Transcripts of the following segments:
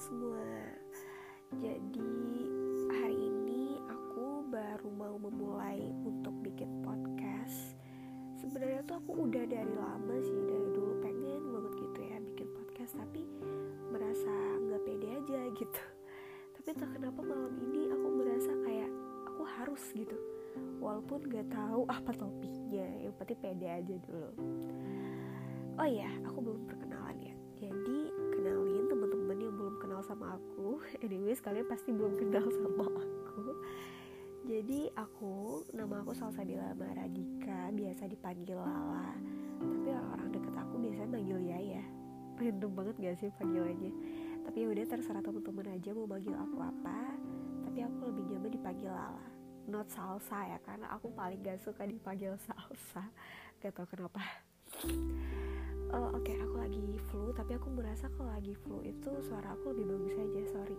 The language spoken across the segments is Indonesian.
semua Jadi hari ini aku baru mau memulai untuk bikin podcast. Sebenarnya tuh aku udah dari lama sih Dari dulu pengen banget gitu ya bikin podcast Tapi merasa gak pede aja gitu. Tapi tak kenapa malam ini aku merasa kayak aku harus gitu. Walaupun gak tahu apa topiknya Yang penting pede aja dulu. Oh iya, aku sama aku. Anyways kalian pasti belum kenal sama aku. Jadi aku nama aku Salsabila Maradika biasa dipanggil Lala. Tapi orang-orang deket aku biasanya manggil Yaya. Random banget gak sih panggilannya? Tapi ya udah terserah teman-teman aja mau manggil aku apa. Tapi aku lebih nyaman dipanggil Lala. Not salsa ya karena aku paling gak suka dipanggil salsa. Gak tau kenapa uh, oke okay, aku lagi flu tapi aku merasa kalau lagi flu itu suara aku lebih bagus aja sorry.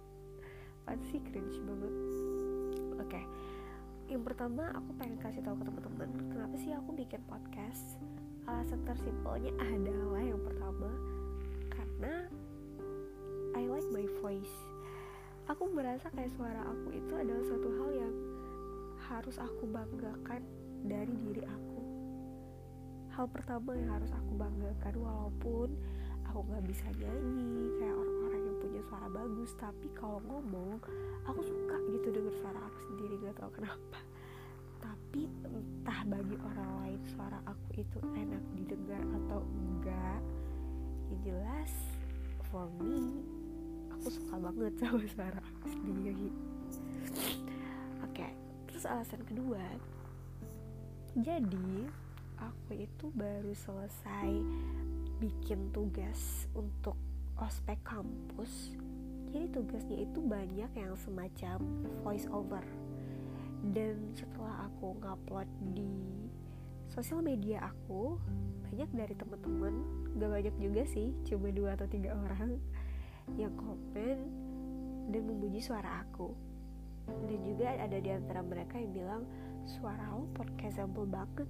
Pasti cringe banget? Oke okay. yang pertama aku pengen kasih tahu ke teman-teman kenapa sih aku bikin podcast? Alasan tersimpelnya adalah yang pertama karena I like my voice. Aku merasa kayak suara aku itu adalah satu hal yang harus aku banggakan dari diri aku hal pertama yang harus aku banggakan walaupun aku nggak bisa nyanyi kayak orang-orang yang punya suara bagus tapi kalau ngomong aku suka gitu denger suara aku sendiri gak tau kenapa. Tapi entah bagi orang lain suara aku itu enak didengar atau enggak yang jelas for me aku suka banget sama suara aku sendiri. Oke okay, terus alasan kedua jadi aku itu baru selesai bikin tugas untuk ospek kampus. Jadi tugasnya itu banyak yang semacam voice over. Dan setelah aku ngupload di sosial media aku banyak dari teman-teman gak banyak juga sih cuma dua atau tiga orang yang komen dan memuji suara aku. Dan juga ada di antara mereka yang bilang suara lo podcastable banget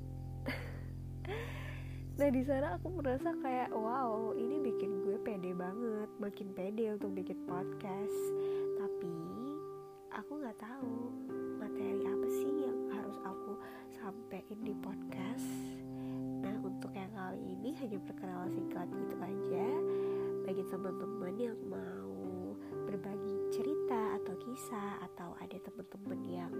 nah di sana aku merasa kayak wow ini bikin gue pede banget makin pede untuk bikin podcast. Tapi aku nggak tahu materi apa sih yang harus aku sampaikan di podcast. Nah untuk yang kali ini hanya perkenalan singkat gitu aja. Bagi teman-teman yang mau berbagi cerita atau kisah atau ada teman-teman yang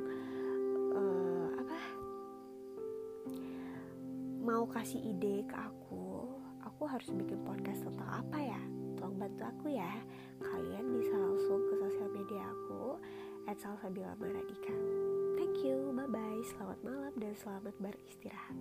mau kasih ide ke aku aku harus bikin podcast tentang apa ya? Tolong bantu aku ya. Kalian bisa langsung ke sosial media aku salsabila thank you bye bye selamat malam dan selamat beristirahat